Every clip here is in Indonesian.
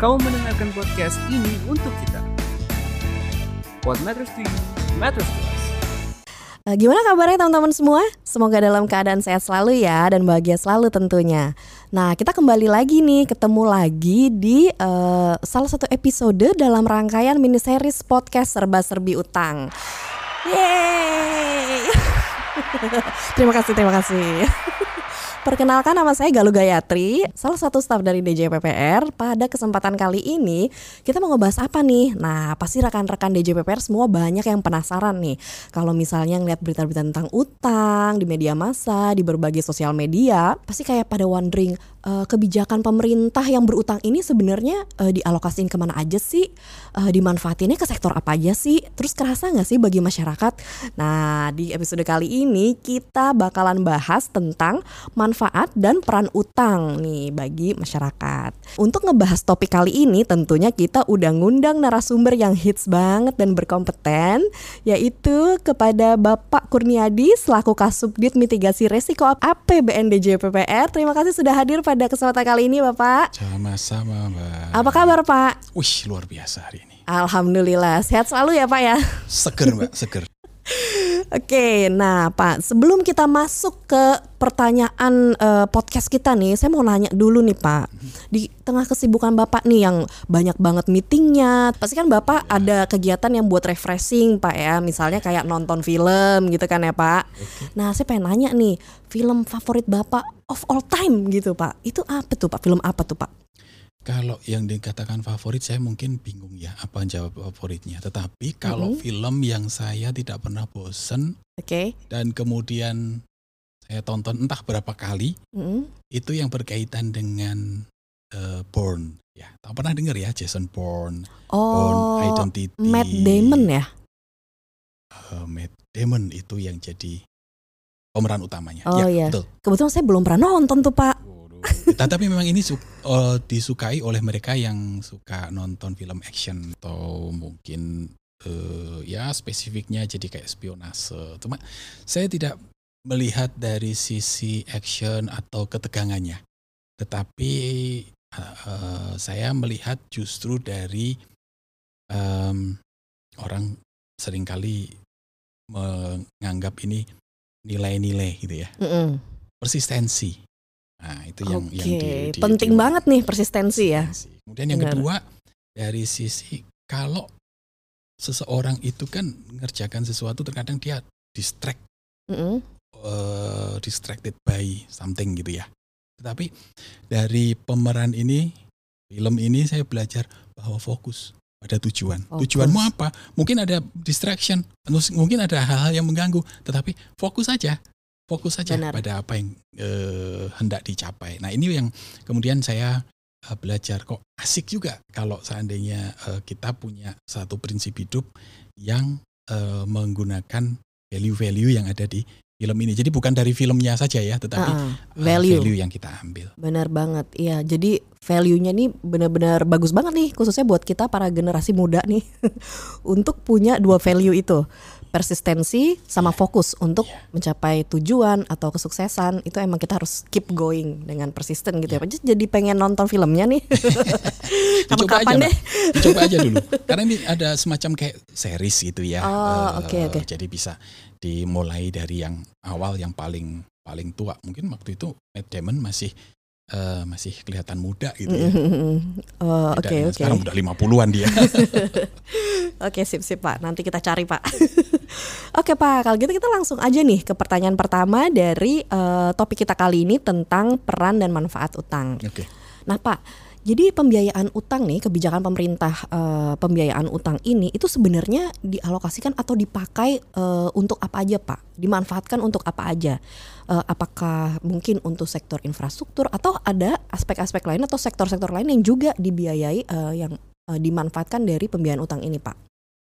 Kau mendengarkan podcast ini untuk kita. What matters to you, matters to us. Gimana kabarnya teman-teman semua? Semoga dalam keadaan sehat selalu ya dan bahagia selalu tentunya. Nah kita kembali lagi nih ketemu lagi di eh, salah satu episode dalam rangkaian mini series podcast serba serbi utang. Yeay! terima kasih, terima kasih. Perkenalkan nama saya Galuh Gayatri, salah satu staf dari DJPPR. Pada kesempatan kali ini kita mau ngebahas apa nih? Nah, pasti rekan-rekan DJPPR semua banyak yang penasaran nih. Kalau misalnya ngeliat berita-berita tentang utang di media massa, di berbagai sosial media, pasti kayak pada wondering eh, kebijakan pemerintah yang berutang ini sebenarnya eh, dialokasiin ke mana aja sih? Eh, dimanfaatinnya ke sektor apa aja sih? Terus kerasa nggak sih bagi masyarakat? Nah, di episode kali ini kita bakalan bahas tentang manfaat dan peran utang nih bagi masyarakat. Untuk ngebahas topik kali ini tentunya kita udah ngundang narasumber yang hits banget dan berkompeten yaitu kepada Bapak Kurniadi selaku Kasubdit Mitigasi Resiko APBN DJPPR. Terima kasih sudah hadir pada kesempatan kali ini Bapak. Sama-sama Mbak. Apa kabar Pak? Wih luar biasa hari ini. Alhamdulillah sehat selalu ya Pak ya. Seger Mbak, seger. Oke, nah Pak, sebelum kita masuk ke pertanyaan eh, podcast kita nih, saya mau nanya dulu nih Pak. Di tengah kesibukan Bapak nih yang banyak banget meetingnya, pasti kan Bapak ada kegiatan yang buat refreshing Pak ya, misalnya kayak nonton film gitu kan ya Pak. Nah, saya pengen nanya nih, film favorit Bapak of all time gitu Pak, itu apa tuh Pak? Film apa tuh Pak? Kalau yang dikatakan favorit saya mungkin bingung ya apa jawab favoritnya. Tetapi kalau film yang saya tidak pernah bosen Oke, dan kemudian saya tonton entah berapa kali Mm-mm. itu yang berkaitan dengan eh, Bourne. Ya, tak pernah dengar ya Jason Bourne, Bourne Oh, Identity. Matt Damon ya? Eh, Matt Damon itu yang jadi pemeran utamanya. Oh, ya, iya. betul. Kebetulan saya belum pernah nonton tuh Pak. Tetapi memang ini su- eh, disukai oleh mereka yang suka nonton film action atau mungkin eh, ya spesifiknya jadi kayak spionase. Cuma saya tidak melihat dari sisi action atau ketegangannya, tetapi eh, saya melihat justru dari em, orang sering kali menganggap ini nilai-nilai gitu ya, Mm-mm. persistensi. Nah itu yang Oke, yang di- di- penting di- banget nih persistensi ya. Kemudian yang Benar. kedua dari sisi kalau seseorang itu kan mengerjakan sesuatu terkadang dia distract Mm-mm. eh, distracted by something gitu ya. Tetapi dari pemeran ini film ini saya belajar bahwa fokus pada tujuan. Fokus. Tujuanmu apa? Mungkin ada distraction, mungkin ada hal-hal yang mengganggu, tetapi fokus saja. Fokus saja Benar. pada apa yang eh, hendak dicapai. Nah, ini yang kemudian saya eh, belajar kok asik juga kalau seandainya eh, kita punya satu prinsip hidup yang eh, menggunakan value-value yang ada di film ini. Jadi bukan dari filmnya saja ya, tetapi uh, value. value yang kita ambil. Benar banget. Iya, jadi value-nya nih benar-benar bagus banget nih khususnya buat kita para generasi muda nih untuk punya dua value itu. Persistensi sama fokus untuk Iya. mencapai tujuan atau kesuksesan itu emang kita harus keep going dengan persisten gitu ya. Pak. Jadi pengen nonton filmnya nih. Dicoba aja, deh. Dicoba aja dulu. Karena ini ada semacam kayak series gitu ya. Oh, Eh, oke, oke. Jadi bisa dimulai dari yang awal yang paling paling tua. Mungkin waktu itu Matt Damon masih eh, masih kelihatan muda gitu ya. Oh, Beda Oke dengan oke. Sekarang udah 50-an dia. Oke sip sip Pak, nanti kita cari Pak. Oke Pak, kalau gitu kita langsung aja nih ke pertanyaan pertama dari eh, topik kita kali ini tentang peran dan manfaat utang. Oke. Nah Pak, jadi pembiayaan utang nih, kebijakan pemerintah eh, pembiayaan utang ini itu sebenarnya dialokasikan atau dipakai eh, untuk apa aja Pak? Dimanfaatkan untuk apa aja? Eh, apakah mungkin untuk sektor infrastruktur atau ada aspek-aspek lain atau sektor-sektor lain yang juga dibiayai eh, yang eh, dimanfaatkan dari pembiayaan utang ini Pak?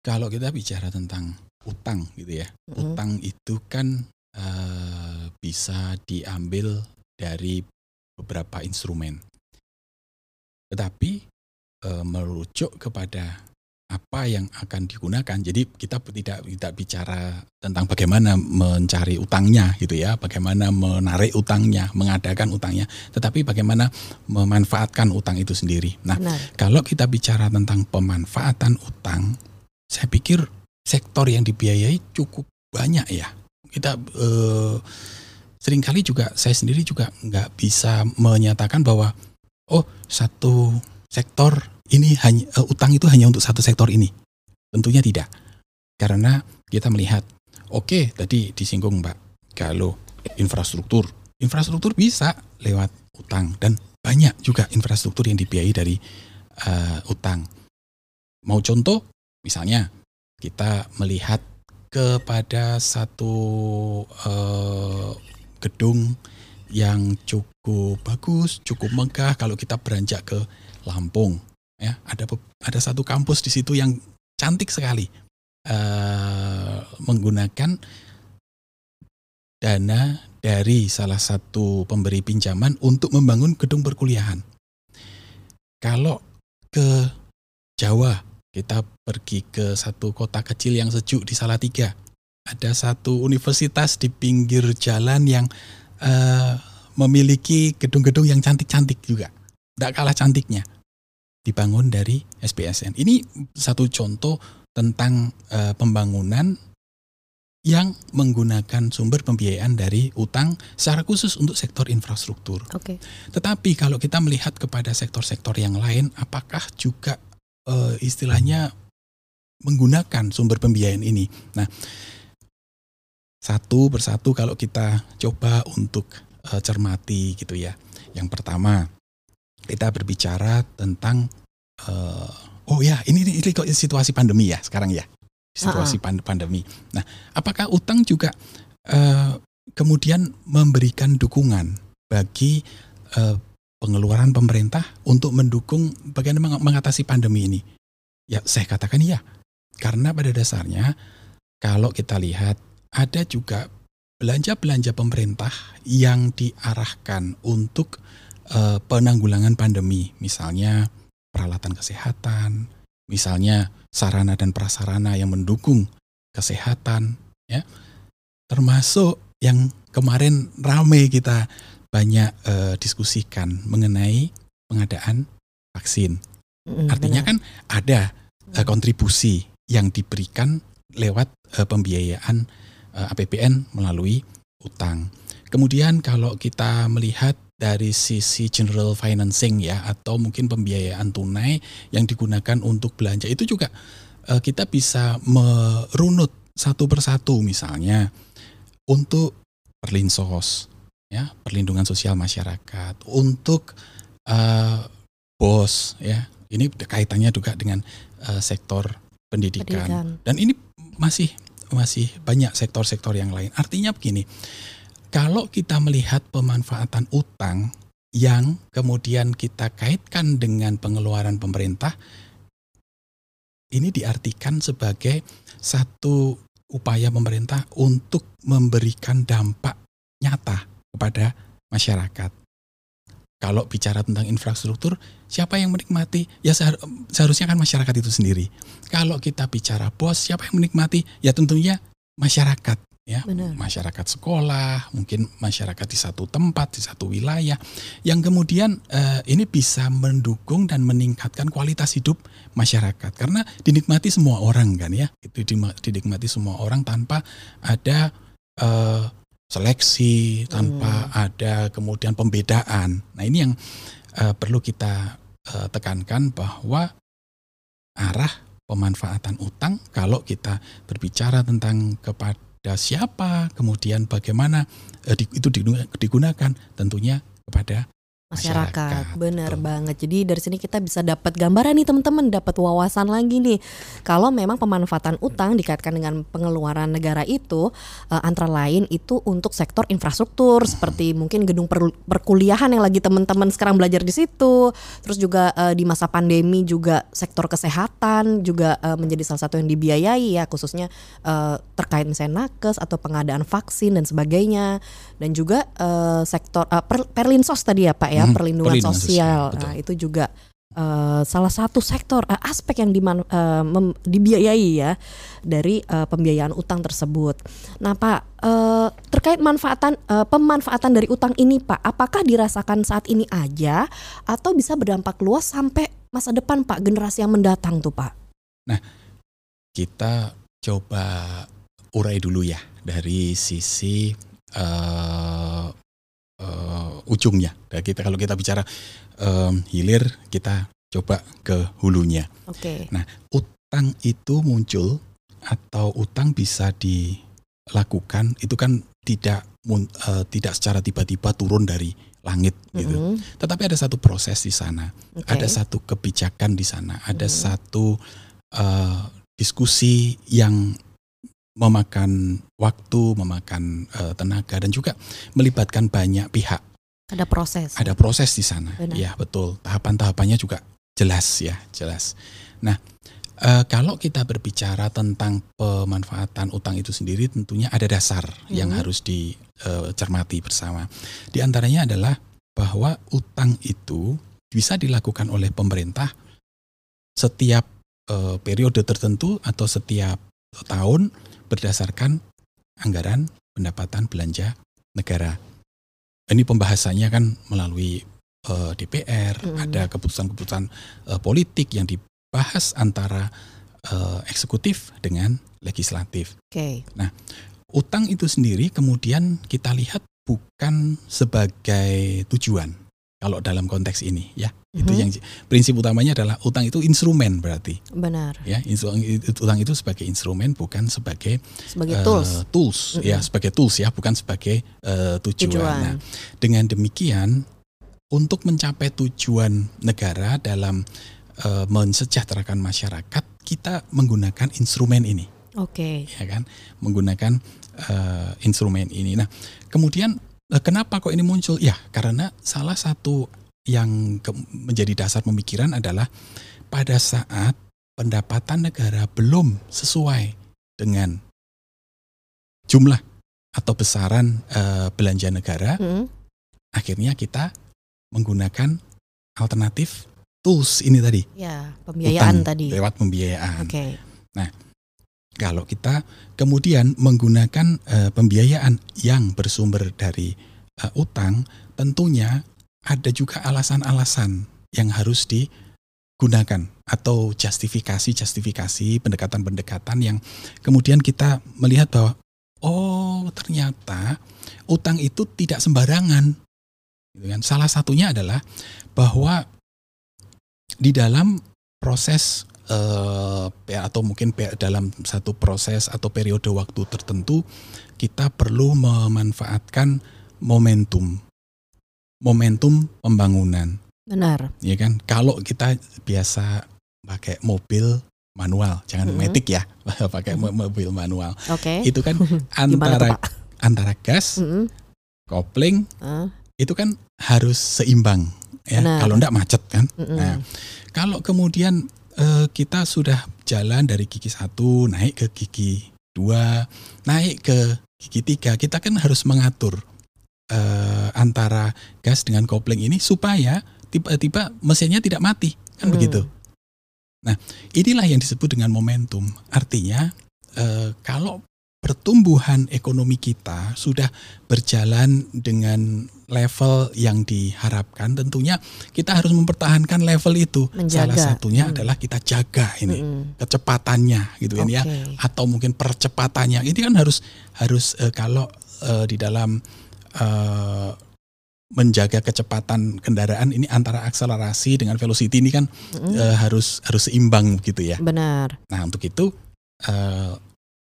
Kalau kita bicara tentang utang gitu ya. Mm-mm. Utang itu kan eh, bisa diambil dari beberapa instrumen. Tetapi eh, merujuk kepada apa yang akan digunakan. Jadi kita tidak tidak bicara tentang bagaimana mencari utangnya gitu ya, bagaimana menarik utangnya, mengadakan utangnya, tetapi bagaimana memanfaatkan utang itu sendiri. Nah, Benar. kalau kita bicara tentang pemanfaatan utang, saya pikir sektor yang dibiayai cukup banyak ya. Kita eh, sering kali juga saya sendiri juga nggak bisa menyatakan bahwa oh satu sektor ini hanya eh, utang itu hanya untuk satu sektor ini. Tentunya tidak. Karena kita melihat oke tadi disinggung Mbak kalau infrastruktur infrastruktur bisa lewat utang dan banyak juga infrastruktur yang dibiayai dari eh, utang. Mau contoh misalnya kita melihat kepada satu eh, gedung yang cukup bagus, cukup megah kalau kita beranjak ke Lampung ya ada ada satu kampus di situ yang cantik sekali eh, menggunakan dana dari salah satu pemberi pinjaman untuk membangun gedung perkuliahan. Kalau ke Jawa kita pergi ke satu kota kecil yang sejuk di Salatiga, ada satu universitas di pinggir jalan yang eh, memiliki gedung-gedung yang cantik-cantik juga, tidak kalah cantiknya dibangun dari SPSN. Ini satu contoh tentang eh, pembangunan yang menggunakan sumber pembiayaan dari utang secara khusus untuk sektor infrastruktur. Oke. Tetapi kalau kita melihat kepada sektor-sektor yang lain, apakah juga eh, istilahnya menggunakan sumber pembiayaan ini? Nah, satu persatu kalau kita coba untuk eh, cermati gitu ya. Yang pertama, kita berbicara tentang eh, oh ya ini ini ini kok situasi pandemi ya sekarang ya situasi pand- pandemi. Nah, apakah utang juga eh, kemudian memberikan dukungan bagi eh, pengeluaran pemerintah untuk mendukung bagaimana meng- mengatasi pandemi ini? Ya, saya katakan iya. Karena pada dasarnya kalau kita lihat ada juga belanja-belanja pemerintah yang diarahkan untuk eh, penanggulangan pandemi, misalnya peralatan kesehatan, misalnya sarana dan prasarana yang mendukung kesehatan, ya, termasuk yang kemarin ramai kita banyak eh, diskusikan mengenai pengadaan vaksin. Mm, Artinya benar. kan ada eh, kontribusi yang diberikan lewat eh, pembiayaan APBN melalui utang. Kemudian kalau kita melihat dari sisi general financing ya atau mungkin pembiayaan tunai yang digunakan untuk belanja itu juga eh, kita bisa merunut satu persatu misalnya untuk perlinsos ya perlindungan sosial masyarakat untuk eh, bos ya ini kaitannya juga dengan eh, sektor pendidikan. Pendidikan. dan ini masih masih banyak sektor-sektor yang lain artinya begini kalau kita melihat pemanfaatan utang yang kemudian kita kaitkan dengan pengeluaran pemerintah ini diartikan sebagai satu upaya pemerintah untuk memberikan dampak nyata kepada masyarakat. Kalau bicara tentang infrastruktur, siapa yang menikmati? Ya sehar- seharusnya kan masyarakat itu sendiri. Kalau kita bicara bos, siapa yang menikmati? Ya tentunya masyarakat ya Benar. masyarakat sekolah mungkin masyarakat di satu tempat di satu wilayah yang kemudian eh, ini bisa mendukung dan meningkatkan kualitas hidup masyarakat karena dinikmati semua orang kan ya itu dinikmati semua orang tanpa ada eh, seleksi tanpa ada kemudian pembedaan. Nah ini yang eh, perlu kita eh, tekankan bahwa arah pemanfaatan utang kalau kita berbicara tentang kepada siapa, kemudian bagaimana eh, di- itu digu- digunakan tentunya kepada masyarakat, Masyarakat, benar betul. banget. Jadi dari sini kita bisa dapat gambaran nih teman-teman dapat wawasan lagi nih. Kalau memang pemanfaatan utang dikaitkan dengan pengeluaran negara itu eh, antara lain itu untuk sektor infrastruktur seperti mungkin gedung per- perkuliahan yang lagi teman-teman sekarang belajar di situ. Terus juga eh, di masa pandemi juga sektor kesehatan juga eh, menjadi salah satu yang dibiayai ya khususnya eh, terkait misalnya nakes atau pengadaan vaksin dan sebagainya. Dan juga eh, sektor eh, per- perlinsos tadi ya Pak ya Mhm, perlindungan, perlindungan sosial, sosial. Nah, itu juga eh, salah satu sektor eh, aspek yang diman, eh, mem- dibiayai ya dari eh, pembiayaan utang tersebut. Nah, Pak, eh, terkait manfaatan eh, pemanfaatan dari utang ini, Pak, apakah dirasakan saat ini aja atau bisa berdampak luas sampai masa depan, Pak, generasi yang mendatang tuh, Pak? Kita coba urai dulu ya dari sisi eh, eh, ujungnya. Dan kita kalau kita bicara em, hilir, kita coba ke hulunya. Oke. Utang itu muncul atau utang bisa dilakukan itu kan tidak eh, tidak secara tiba-tiba turun dari langit gitu. Mm-mm. Tetapi ada satu proses di sana, Oke. ada satu kebijakan di sana, ada Mhm. satu eh, diskusi yang memakan waktu, memakan eh, tenaga dan juga melibatkan banyak pihak. Ada proses. Ada proses di sana. Benar. Ya, betul. Tahapan-tahapannya juga jelas ya, jelas. Nah, eh, kalau kita berbicara tentang pemanfaatan utang itu sendiri tentunya ada dasar yang Mhm. harus dicermati bersama. Di antaranya adalah bahwa utang itu bisa dilakukan oleh pemerintah setiap eh, periode tertentu atau setiap tahun berdasarkan anggaran pendapatan belanja negara. Ini pembahasannya kan melalui eh, DPR, Mm. ada keputusan-keputusan eh, politik yang dibahas antara eh, eksekutif dengan legislatif. Oke. Utang itu sendiri kemudian kita lihat bukan sebagai tujuan kalau dalam konteks ini ya. Itu Mhm. yang prinsip utamanya adalah utang itu instrumen berarti benar ya. Utang itu sebagai instrumen bukan sebagai sebagai eh, tools. tools, ya Mm-mm. sebagai tools ya bukan sebagai eh, tujuan. Tujuan. Nah, dengan demikian untuk mencapai tujuan negara dalam eh, mensejahterakan masyarakat kita menggunakan instrumen ini Oke. ya kan menggunakan eh, instrumen ini. Nah, kemudian kenapa kok ini muncul? Ya, karena salah satu yang ke- menjadi dasar pemikiran adalah pada saat pendapatan negara belum sesuai dengan jumlah atau besaran eh, belanja negara, Mm. akhirnya kita menggunakan alternatif tools ini tadi, Ya, pembiayaan utang tadi. lewat pembiayaan. Oke. Kalau kita kemudian menggunakan eh, pembiayaan yang bersumber dari eh, utang, tentunya ada juga alasan-alasan yang harus digunakan atau justifikasi-justifikasi pendekatan-pendekatan yang kemudian kita melihat bahwa oh ternyata utang itu tidak sembarangan. Gitu kan. Salah satunya adalah bahwa di dalam proses pe- atau mungkin dalam satu proses atau periode waktu tertentu kita perlu memanfaatkan momentum momentum pembangunan Benar. ya kan kalau kita biasa pakai mobil manual jangan Mhm. metik ya pakai mo- mobil manual Oke. itu kan Gimana tuh, antara antara gas Mm-mm. kopling Ah, itu kan harus seimbang ya Benar. kalau enggak macet kan mm-mm. Nah, Kalau kemudian eh, kita sudah jalan dari gigi satu naik ke gigi dua, naik ke gigi tiga, kita kan harus mengatur eh, antara gas dengan kopling ini supaya tiba-tiba mesinnya tidak mati, kan Hmm. begitu. Nah, inilah yang disebut dengan momentum. Artinya eh, kalau pertumbuhan ekonomi kita sudah berjalan dengan level yang diharapkan, tentunya kita harus mempertahankan level itu. Menjaga. Salah satunya Hmm. adalah kita jaga ini Mm-mm. kecepatannya, gitu kan ya, atau mungkin percepatannya. Ini kan harus harus eh, kalau eh, di dalam eh, menjaga kecepatan kendaraan ini antara akselerasi dengan velocity ini kan Mm-mm. eh, harus harus seimbang gitu ya. Benar. Nah untuk itu eh,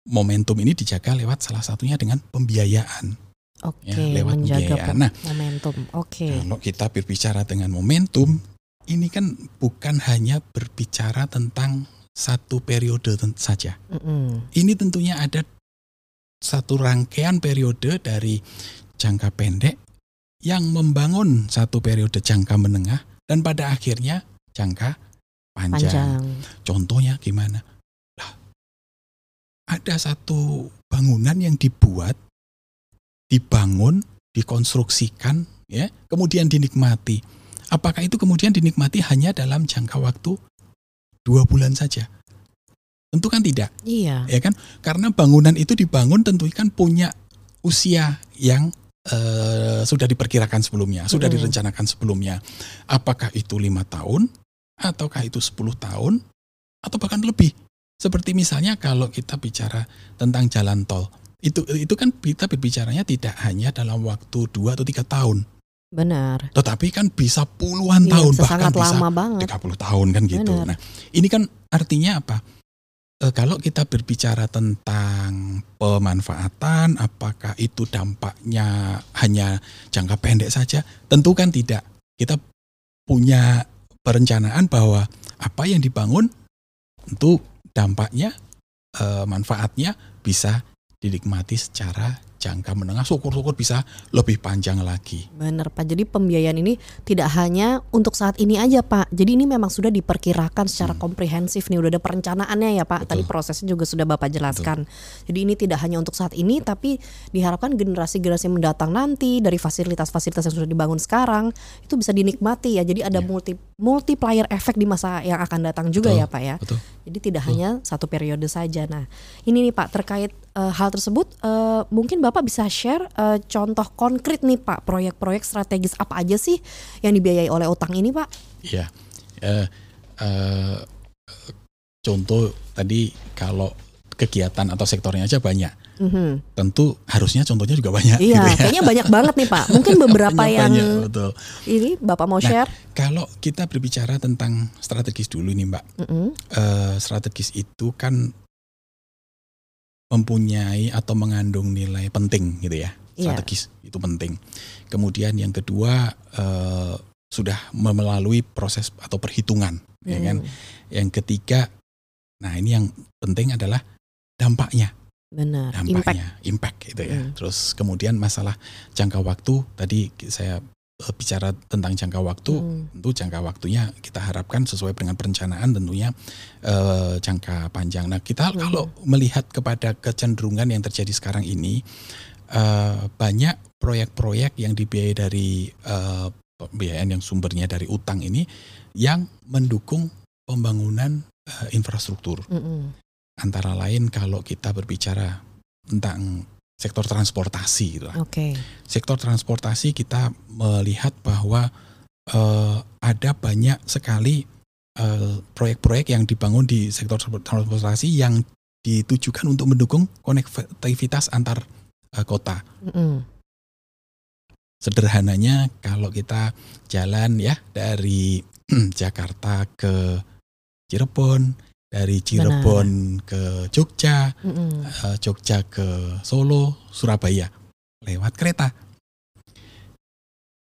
momentum ini dijaga lewat salah satunya dengan pembiayaan. Oke. Ya, lewat menjaga pembiayaan. pe- Nah. momentum. Oke. Kalau kita berbicara dengan momentum, ini kan bukan hanya berbicara tentang satu periode saja. Mm-mm. Ini tentunya ada satu rangkaian periode dari jangka pendek yang membangun satu periode jangka menengah dan pada akhirnya jangka panjang. Panjang. Contohnya gimana? Ada satu bangunan yang dibuat, dibangun, dikonstruksikan, ya, kemudian dinikmati. apakah itu kemudian dinikmati hanya dalam jangka waktu dua bulan saja? Tentu kan tidak, Iya. ya kan? Karena bangunan itu dibangun tentu kan punya usia yang eh, sudah diperkirakan sebelumnya, sudah Mm-mm. direncanakan sebelumnya. Apakah itu lima tahun, ataukah itu 10 tahun, atau bahkan lebih? Seperti misalnya kalau kita bicara tentang jalan tol, itu itu kan kita berbicaranya tidak hanya dalam waktu dua atau tiga tahun, Benar. tetapi kan bisa puluhan Iya, tahun bahkan bisa lama banget. 30 tahun kan gitu. Benar. Nah, ini kan artinya apa? Eh, kalau kita berbicara tentang pemanfaatan, apakah itu dampaknya hanya jangka pendek saja? Tentu kan tidak. Kita punya perencanaan bahwa apa yang dibangun tentu dampaknya, eh, manfaatnya bisa dinikmati secara jangka menengah. Syukur-syukur bisa lebih panjang lagi. Benar Pak. Jadi pembiayaan ini tidak hanya untuk saat ini aja Pak. Jadi ini memang sudah diperkirakan secara Hmm. komprehensif nih. Udah ada perencanaannya ya Pak. Tadi Betul. prosesnya juga sudah Bapak jelaskan. Jadi ini tidak hanya untuk saat ini tapi diharapkan generasi-generasi mendatang nanti dari fasilitas-fasilitas yang sudah dibangun sekarang itu bisa dinikmati ya. Jadi ada Ya. multi multiplier efek di masa yang akan datang juga Betul. ya Pak ya. Betul. Jadi tidak Betul. hanya satu periode saja. Nah, ini nih Pak terkait eh, hal tersebut, eh, mungkin Bapak bisa share eh, contoh konkret nih Pak, proyek-proyek strategis apa aja sih yang dibiayai oleh utang ini Pak? Iya. Eh, eh, contoh tadi kalau kegiatan atau sektornya aja banyak. Mhm. Tentu harusnya contohnya juga banyak. Iya, gitu ya. kayaknya banyak banget nih Pak. Mungkin beberapa Banyak, yang banyak, betul. ini Bapak mau Nah, share? Kalau kita berbicara tentang strategis dulu nih Mbak, Mhm. Eh, strategis itu kan mempunyai atau mengandung nilai penting gitu ya. Iya. Strategis itu penting. Kemudian yang kedua eh, sudah melalui proses atau perhitungan, ya kan. Mhm. Yang ketiga, nah ini yang penting adalah dampaknya, Benar. Impact. dampaknya, impact, gitu ya. Mm. Terus kemudian masalah jangka waktu, tadi saya eh, bicara tentang jangka waktu, Mhm. tentu jangka waktunya kita harapkan sesuai dengan perencanaan tentunya eh, jangka panjang. Nah kita Mhm. kalau melihat kepada kecenderungan yang terjadi sekarang ini, eh, banyak proyek-proyek yang dibiayai dari eh, pembiayaan yang sumbernya dari utang ini yang mendukung pembangunan infrastruktur. Mhm. Antara lain kalau kita berbicara tentang sektor transportasi, gitu lah. Oke. sektor transportasi kita melihat bahwa eh, ada banyak sekali eh, proyek-proyek yang dibangun di sektor transportasi yang ditujukan untuk mendukung konektivitas antar eh, kota. Mhm. Sederhananya kalau kita jalan ya dari Jakarta ke Cirebon, dari Cirebon ke Jogja, Mhm. eh, Jogja ke Solo, Surabaya lewat kereta.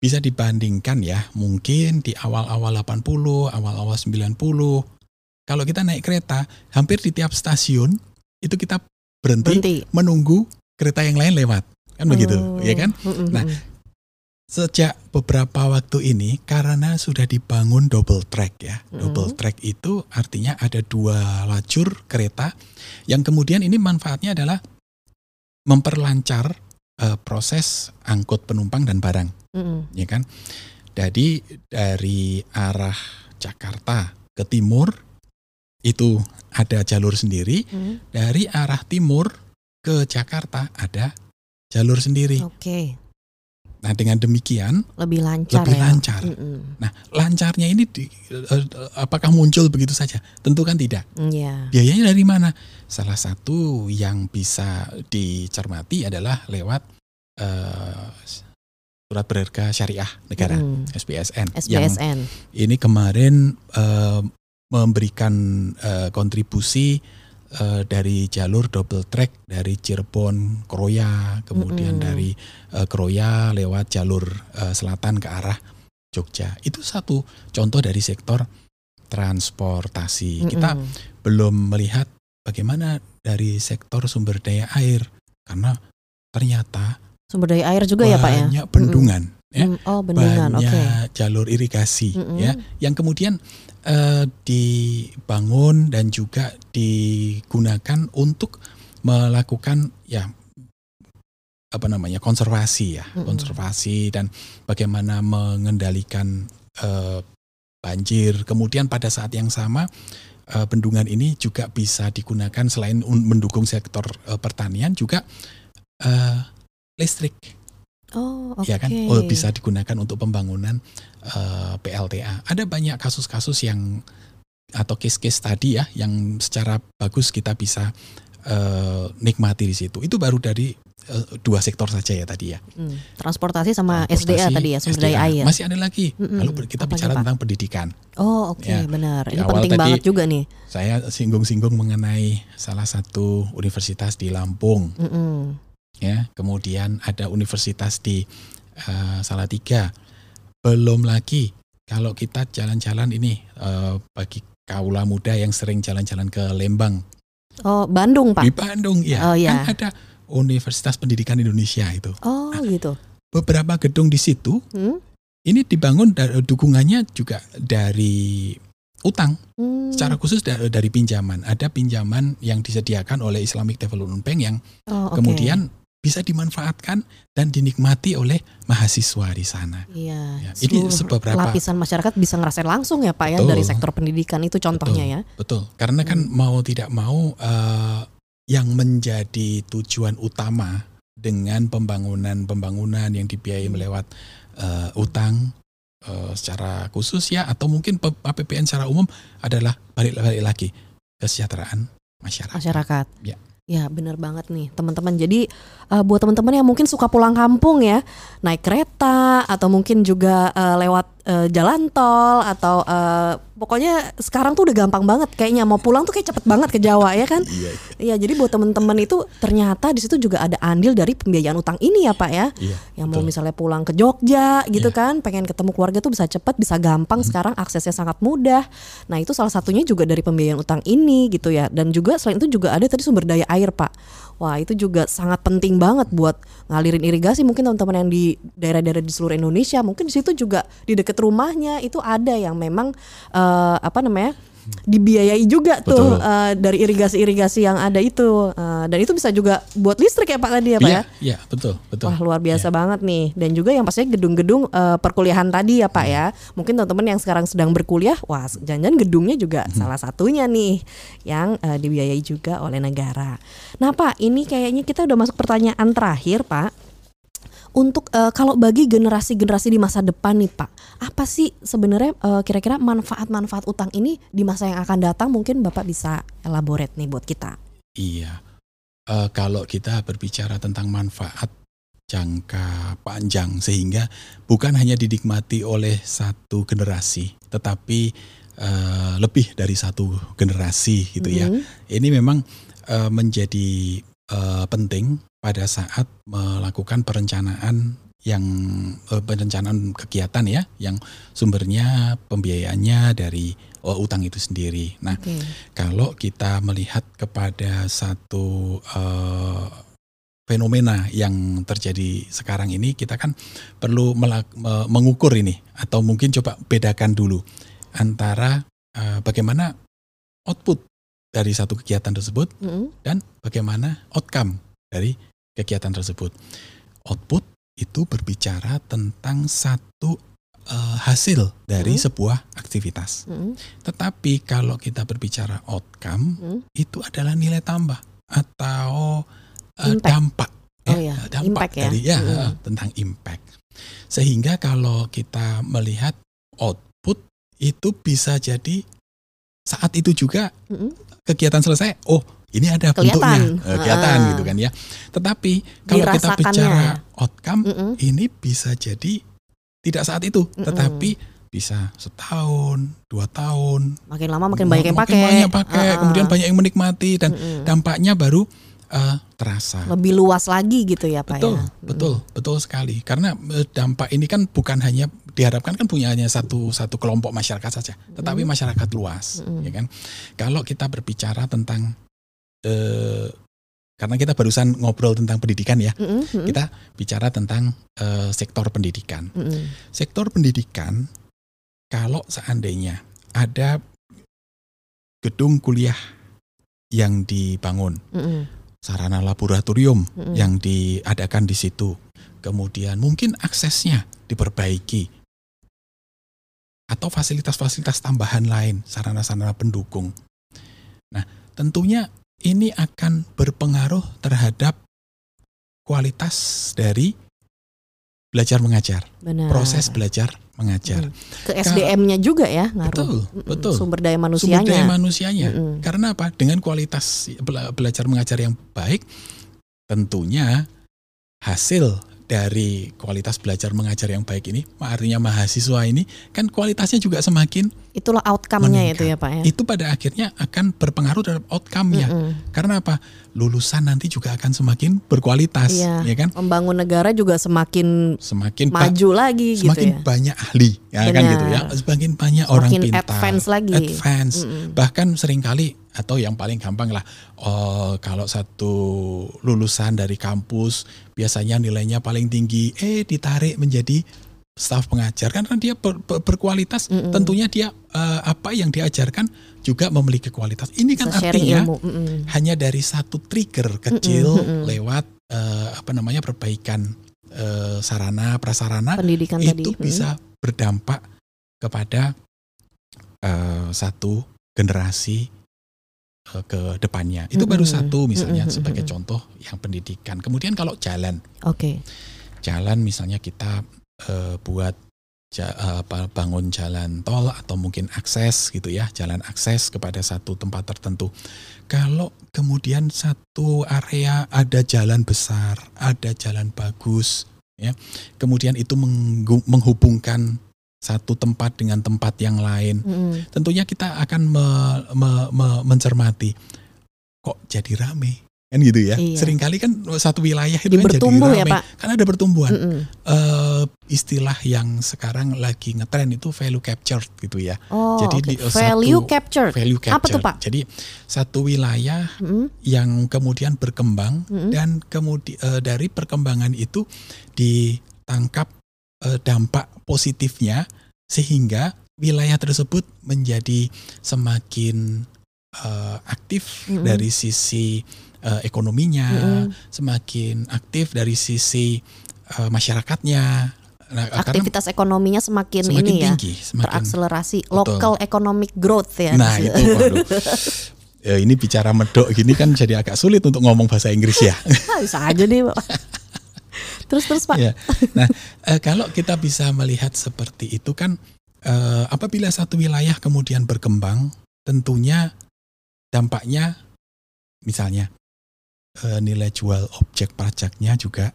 Bisa dibandingkan ya, mungkin di awal-awal 80, awal-awal 90, kalau kita naik kereta, hampir di tiap stasiun itu kita berhenti, Berhenti. menunggu kereta yang lain lewat. Kan begitu, Oh. ya kan? Mhm. Nah, Sejak beberapa waktu ini karena sudah dibangun double track ya. Double Mhm. track itu artinya ada dua lajur kereta yang kemudian ini manfaatnya adalah memperlancar eh, proses angkut penumpang dan barang, Mhm. ya kan? Jadi dari arah Jakarta ke timur itu ada jalur sendiri, Mhm. dari arah timur ke Jakarta ada jalur sendiri. Oke. Nah, dengan demikian Lebih lancar lebih ya. lancar. Mhm. Nah, lancarnya ini di- eh, eh, apakah muncul begitu saja? Tentu kan tidak. Iya. Biayanya dari mana? Salah satu yang bisa dicermati adalah lewat eh, surat berharga syariah negara Mhm. SBSN. Yang SBSN. ini kemarin eh, memberikan eh, kontribusi eh, dari jalur double track dari Cirebon Kroya, kemudian Mm-mm. dari eh, Kroya lewat jalur eh, selatan ke arah Jogja. Itu satu contoh dari sektor transportasi. Kita Mhm. belum melihat bagaimana dari sektor sumber daya air karena ternyata sumber daya air juga ya Pak ya. banyak bendungan ya. Mm, Oh bendungan, oke. banyak jalur irigasi Mm-mm. ya yang kemudian eh, dibangun dan juga digunakan untuk melakukan ya apa namanya konservasi ya Mm-mm. konservasi dan bagaimana mengendalikan eh, banjir. Kemudian pada saat yang sama eh, bendungan ini juga bisa digunakan selain un- mendukung sektor eh, pertanian juga eh, listrik, Oh, oke. ya kan? Oh, bisa digunakan untuk pembangunan eh, PLTA. Ada banyak kasus-kasus yang atau case-case tadi ya yang secara bagus kita bisa eh, nikmati di situ. Itu baru dari eh, dua sektor saja ya tadi ya. Hmm, Transportasi sama Transportasi, SDA tadi ya, sumber daya air. Masih ada lagi. Mm-mm. Lalu kita Apa bicara Pak? tentang pendidikan. Oh, oke, Ya. benar. Ini awal penting tadi- banget juga nih. Saya singgung-singgung mengenai salah satu universitas di Lampung Mm-mm. Ya. Kemudian ada universitas di eh, Salatiga. Belum lagi kalau kita jalan-jalan ini eh, bagi kaula muda yang sering jalan-jalan ke Lembang Oh, Bandung, Pak. di Bandung ya, Oh, iya. kan ada Universitas Pendidikan Indonesia itu. Oh, gitu. Beberapa gedung di situ Hmm? ini dibangun dukungannya juga dari utang Hmm. secara khusus da- dari pinjaman. Ada pinjaman yang disediakan oleh Islamic Development Bank yang Oh, oke. kemudian bisa dimanfaatkan dan dinikmati oleh mahasiswa di sana. Iya, Ya, ini beberapa- lapisan masyarakat bisa ngerasain langsung ya Pak ya Betul. dari sektor pendidikan itu contohnya ya. Betul, karena kan Hmm. mau tidak mau eh, yang menjadi tujuan utama dengan pembangunan-pembangunan yang dibiayai Hmm. melewat eh, utang eh, secara khusus ya atau mungkin APBN secara umum adalah balik-balik lagi kesejahteraan masyarakat. Masyarakat. Ya. Ya benar banget nih teman-teman. Jadi eh, buat teman-teman yang mungkin suka pulang kampung ya, naik kereta atau mungkin juga eh, lewat eh, jalan tol atau eh, pokoknya sekarang tuh udah gampang banget kayaknya mau pulang tuh kayak cepet banget ke Jawa ya kan? Iya, Iya jadi buat teman-teman itu ternyata di situ juga ada andil dari pembiayaan utang ini ya Pak ya. iya. yang mau betul. misalnya pulang ke Jogja gitu Iya. kan pengen ketemu keluarga tuh bisa cepat bisa gampang sekarang aksesnya sangat mudah nah itu salah satunya juga dari pembiayaan utang ini gitu ya dan juga selain itu juga ada tadi sumber daya air pak wah itu juga sangat penting banget buat ngalirin irigasi mungkin teman-teman yang di daerah-daerah di seluruh Indonesia mungkin di situ juga di dekat rumahnya itu ada yang memang eh, apa namanya dibiayai juga tuh Betul. eh, dari irigasi-irigasi yang ada itu. Eh, dan itu bisa juga buat listrik ya pak tadi ya pak Iya, ya? iya, betul, betul. Wah luar biasa banget nih. Dan juga yang pastinya gedung-gedung eh, perkuliahan tadi ya Pak ya. Mungkin teman-teman yang sekarang sedang berkuliah wah jangan-jangan gedungnya juga salah satunya nih yang eh, dibiayai juga oleh negara. Nah Pak ini kayaknya kita udah masuk pertanyaan terakhir Pak untuk eh, kalau bagi generasi-generasi di masa depan nih Pak apa sih sebenarnya eh, kira-kira manfaat-manfaat utang ini di masa yang akan datang mungkin Bapak bisa elaborate nih buat kita. Iya. Eh, kalau kita berbicara tentang manfaat jangka panjang sehingga bukan hanya dinikmati oleh satu generasi, tetapi eh, lebih dari satu generasi gitu ya. Mhm. Ini memang eh, menjadi eh, penting pada saat melakukan perencanaan yang eh, perencanaan kegiatan ya, yang sumbernya pembiayaannya dari eh, utang itu sendiri. Nah, Oke. kalau kita melihat kepada satu eh, fenomena yang terjadi sekarang ini, kita kan perlu melak- me- mengukur ini atau mungkin coba bedakan dulu antara eh, bagaimana output dari satu kegiatan tersebut Mhm. dan bagaimana outcome dari kegiatan tersebut. Output itu berbicara tentang satu eh, hasil dari Hmm. sebuah aktivitas. Mhm. Tetapi kalau kita berbicara outcome, Hmm. itu adalah nilai tambah atau eh, Impact. dampak. Oh ya, dampak impact ya. dari ya Mm. eh, tentang impact. Sehingga kalau kita melihat output itu bisa jadi saat itu juga Mhm. kegiatan selesai, oh ini ada Kelihatan. bentuknya, Eh, kelihatan Ah. gitu kan ya. Tetapi kalau kita Dirasakannya. bicara outcome, Mm-mm. ini bisa jadi tidak saat itu, Mm-mm. tetapi bisa setahun, dua tahun, Makin lama makin banyak yang makin pakai. banyak pakai, Ah, ah. kemudian banyak yang menikmati dan Mm-mm. dampaknya baru eh, terasa. lebih luas lagi gitu ya Pak Betul, ya. betul, betul sekali. Karena eh, dampak ini kan bukan hanya diharapkan kan punya hanya satu satu kelompok masyarakat saja, tetapi masyarakat luas, Mm. ya kan. Kalau kita berbicara tentang eh, karena kita barusan ngobrol tentang pendidikan ya, mm-mm, kita bicara tentang eh, sektor pendidikan. mm-mm. Sektor pendidikan kalau seandainya ada gedung kuliah yang dibangun, Mm-mm, sarana laboratorium mm-mm. yang diadakan di situ. Kemudian mungkin aksesnya diperbaiki. atau fasilitas-fasilitas tambahan lain, sarana-sarana pendukung. Nah, tentunya ini akan berpengaruh terhadap kualitas dari belajar mengajar, Benar. proses belajar mengajar. Mm. Ke SDM-nya juga ya ngaruh. Betul, Mm-mm. betul. Sumber daya Sumber manusianya. daya manusianya. Mm-mm. Karena apa? Dengan kualitas bela- belajar mengajar yang baik, tentunya hasil dari kualitas belajar mengajar yang baik ini, artinya mahasiswa ini kan kualitasnya juga semakin Itulah outcome-nya Meningkat. itu ya Pak ya. itu pada akhirnya akan berpengaruh terhadap outcome-nya. Mm-mm. Karena apa? Lulusan nanti juga akan semakin berkualitas, Iya. ya kan? Membangun negara juga semakin Semakin maju lagi semakin gitu ya. banyak ahli, ya kan Benar. gitu ya. Semakin banyak orang Semakin pintar, advance lagi. advance. Mm-mm. Bahkan sering kali atau yang paling gampang lah, oh, kalau satu lulusan dari kampus biasanya nilainya paling tinggi, eh ditarik menjadi staf pengajar karena dia ber- ber- berkualitas. Mm-mm. Tentunya dia eh, apa yang diajarkan juga memiliki kualitas. Ini kan artinya ilmu. Mm-mm. hanya dari satu trigger kecil mm-mm. lewat eh, apa namanya perbaikan eh, sarana prasarana Pendidikan tadi. itu Mm. bisa berdampak kepada eh, satu generasi ke depannya. Itu baru Mm-mm. satu misalnya Mm-mm. sebagai contoh yang pendidikan. Kemudian kalau jalan, Oke. jalan misalnya kita eh, buat ja- eh, apa, bangun jalan tol atau mungkin akses gitu ya, jalan akses kepada satu tempat tertentu. Kalau kemudian satu area ada jalan besar, ada jalan bagus, ya, kemudian itu menghubungkan satu tempat dengan tempat yang lain, Mm-mm. tentunya kita akan me- me- me- mencermati kok jadi rame kan gitu ya. Iya. Seringkali kan satu wilayah itu kan jadi bertumbuh ya. Pak? Kan ada pertumbuhan. Mm-mm. Eh, istilah yang sekarang lagi ngetren itu value captured gitu ya. Oh, Jadi oke. di, eh, value satu- capture. Value Apa tuh. Pak? Jadi satu wilayah Mm-mm. yang kemudian berkembang Mm-mm. dan kemudian dari perkembangan itu ditangkap eh, dampak positifnya sehingga wilayah tersebut menjadi semakin eh, aktif Mm-mm. dari sisi eh, ekonominya, Mm-mm. semakin aktif dari sisi eh, masyarakatnya. Nah, karena Aktivitas ekonominya semakin, semakin ini ya. tinggi, semakin Terakselerasi. Betul. Local economic growth ya. Nah itu waduh. Ya, ini bicara medok gini kan jadi agak sulit untuk ngomong bahasa Inggris ya. Bisa aja nih Pak. terus terus Pak. ya. Nah eh, kalau kita bisa melihat seperti itu kan eh, apabila satu wilayah kemudian berkembang, tentunya dampaknya misalnya eh, nilai jual objek pajaknya juga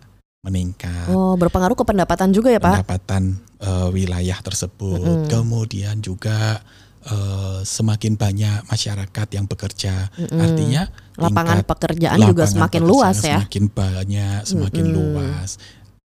meningkat. Oh, berpengaruh ke pendapatan juga ya, Pak? pendapatan eh, wilayah tersebut. Mm-mm. Kemudian juga eh, semakin banyak masyarakat yang bekerja. Mm-mm. Artinya lapangan pekerjaan juga lapangan semakin pekerjaan luas ya. Semakin banyak, semakin Mm-mm. luas.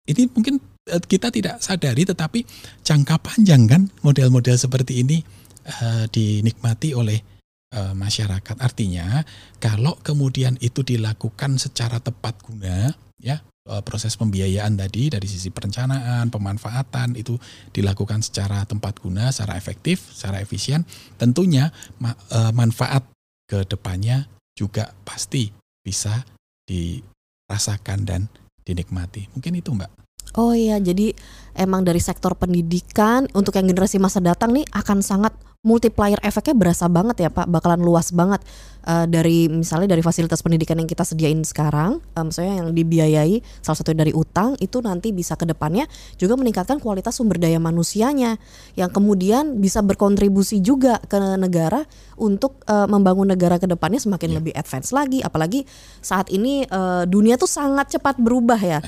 Ini mungkin kita tidak sadari tetapi jangka panjang kan model-model seperti ini eh, dinikmati oleh eh, masyarakat. Artinya kalau kemudian itu dilakukan secara tepat guna ya eh, proses pembiayaan tadi dari sisi perencanaan, pemanfaatan itu dilakukan secara tempat guna, secara efektif, secara efisien, tentunya ma- eh, manfaat ke depannya juga pasti bisa dirasakan dan dinikmati. Mungkin itu, Mbak. Oh iya, jadi emang dari sektor pendidikan untuk yang generasi masa datang nih akan sangat multiplier efeknya berasa banget ya Pak, bakalan luas banget Eh, dari misalnya dari fasilitas pendidikan yang kita sediain sekarang, eh, maksudnya yang dibiayai salah satu dari utang itu nanti bisa ke depannya juga meningkatkan kualitas sumber daya manusianya yang kemudian bisa berkontribusi juga ke negara untuk eh, membangun negara ke depannya semakin Iya. lebih advance lagi, apalagi saat ini eh, dunia tuh sangat cepat berubah ya.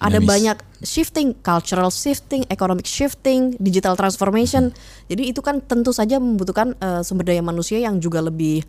Ada Dinamis. banyak shifting, cultural shifting, economic shifting, digital transformation. Jadi itu kan tentu saja membutuhkan eh, sumber daya manusia yang juga lebih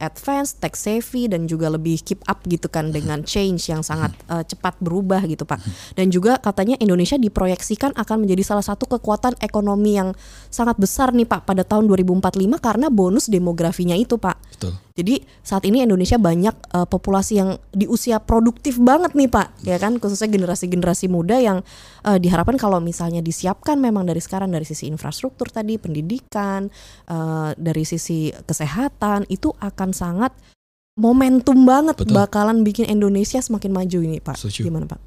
advance, tech savvy dan juga lebih keep up gitu kan dengan change yang sangat eh, cepat berubah gitu Pak. Dan juga katanya Indonesia diproyeksikan akan menjadi salah satu kekuatan ekonomi yang sangat besar nih Pak pada tahun 2045 karena bonus demografinya itu Pak. Betul. Jadi saat ini Indonesia banyak eh, populasi yang di usia produktif banget nih Pak, ya kan khususnya generasi-generasi muda yang eh, diharapkan kalau misalnya disiapkan memang dari sekarang dari sisi infrastruktur tadi, pendidikan, eh, dari sisi kesehatan itu akan sangat momentum banget Betul. bakalan bikin Indonesia semakin maju ini Pak. Setuju. Gimana Pak?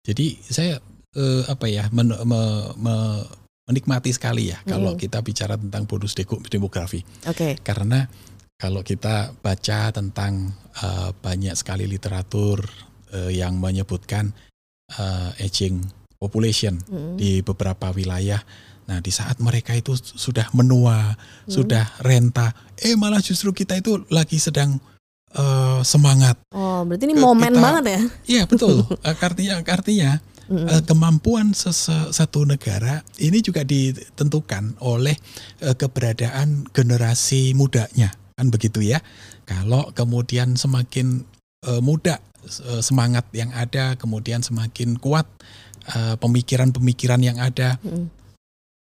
Jadi saya eh, apa ya men- me- me- menikmati sekali ya kalau kita bicara tentang bonus demografi. Oke. Karena kalau kita baca tentang eh, banyak sekali literatur eh, yang menyebutkan eh, aging population Mm. di beberapa wilayah. Nah, di saat mereka itu sudah menua, sudah renta, eh malah justru kita itu lagi sedang eh, semangat. Oh, berarti ini Ke- momen kita- banget ya? Iya betul. Artinya artinya eh, kemampuan satu negara ini juga ditentukan oleh eh, keberadaan generasi mudanya kan begitu ya. Kalau kemudian semakin eh, muda eh, semangat yang ada, kemudian semakin kuat eh, pemikiran-pemikiran yang ada, Mm-mm.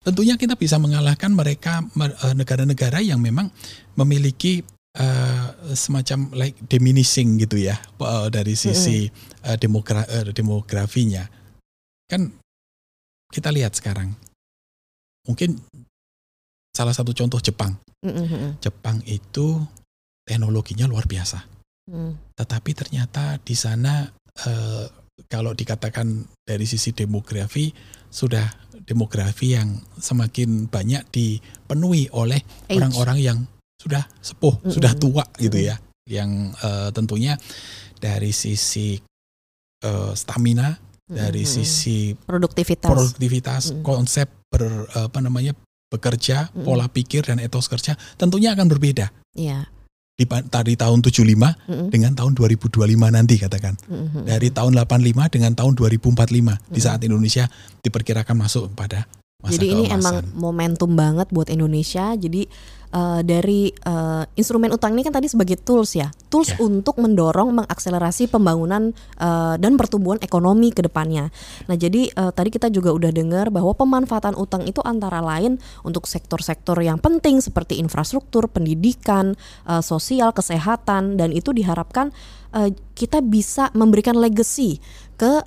tentunya kita bisa mengalahkan mereka me- negara-negara yang memang memiliki eh, semacam like diminishing gitu ya eh, dari sisi eh, demogra- eh, demografinya kan kita lihat sekarang mungkin salah satu contoh Jepang Mm-mm. Jepang itu teknologinya luar biasa Mm. tetapi ternyata di sana eh, kalau dikatakan dari sisi demografi sudah demografi yang semakin banyak dipenuhi oleh Age. orang-orang yang sudah sepuh, Mm-mm. sudah tua gitu ya, yang eh, tentunya dari sisi eh, stamina, dari Mm-mm. sisi produktivitas. produktivitas, Mm. konsep ber apa namanya bekerja, Mm. pola pikir dan etos kerja tentunya akan berbeda Iya. di pa- tadi tahun 75 Mm-mm. dengan tahun 2025 nanti katakan. Mm-mm. Dari tahun 85 dengan tahun 2045 di Mm. saat Indonesia diperkirakan masuk pada masa Jadi ini emang momentum banget buat Indonesia. Jadi eh, dari eh, instrumen utang ini kan tadi sebagai tools ya, tools Ya. untuk mendorong mengakselerasi pembangunan eh, dan pertumbuhan ekonomi ke depannya. Nah jadi eh, tadi kita juga udah dengar bahwa pemanfaatan utang itu antara lain untuk sektor-sektor yang penting seperti infrastruktur, pendidikan, eh, sosial, kesehatan, dan itu diharapkan eh, kita bisa memberikan legacy ke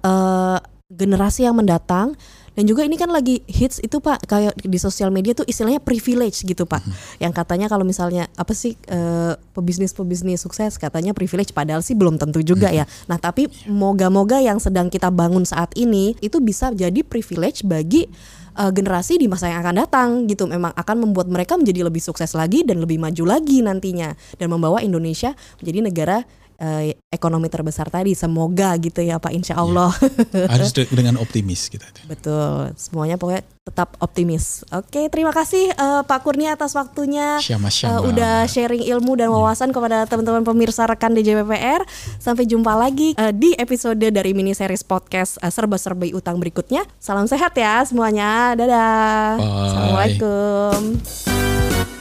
generasi yang mendatang. Dan juga ini kan lagi hits itu pak kayak di sosial media tuh istilahnya privilege gitu pak. Yang katanya kalau misalnya apa sih eh, pebisnis-pebisnis sukses katanya privilege padahal sih belum tentu juga ya. Nah tapi moga-moga yang sedang kita bangun saat ini itu bisa jadi privilege bagi eh, generasi di masa yang akan datang gitu. Memang akan membuat mereka menjadi lebih sukses lagi dan lebih maju lagi nantinya. Dan membawa Indonesia menjadi negara eh, ekonomi terbesar tadi semoga gitu ya Pak Insya Allah harus de- dengan optimis kita. Betul, semuanya pokoknya tetap optimis. Oke, terima kasih eh, Pak Kurnia atas waktunya. Syama Eh, syama. udah sharing ilmu dan wawasan kepada teman-teman pemirsa rekan DJPPR. Sampai jumpa lagi eh, di episode dari mini series podcast eh, serba-serbi utang berikutnya. Salam sehat ya semuanya. Dadah. Bye. Assalamualaikum.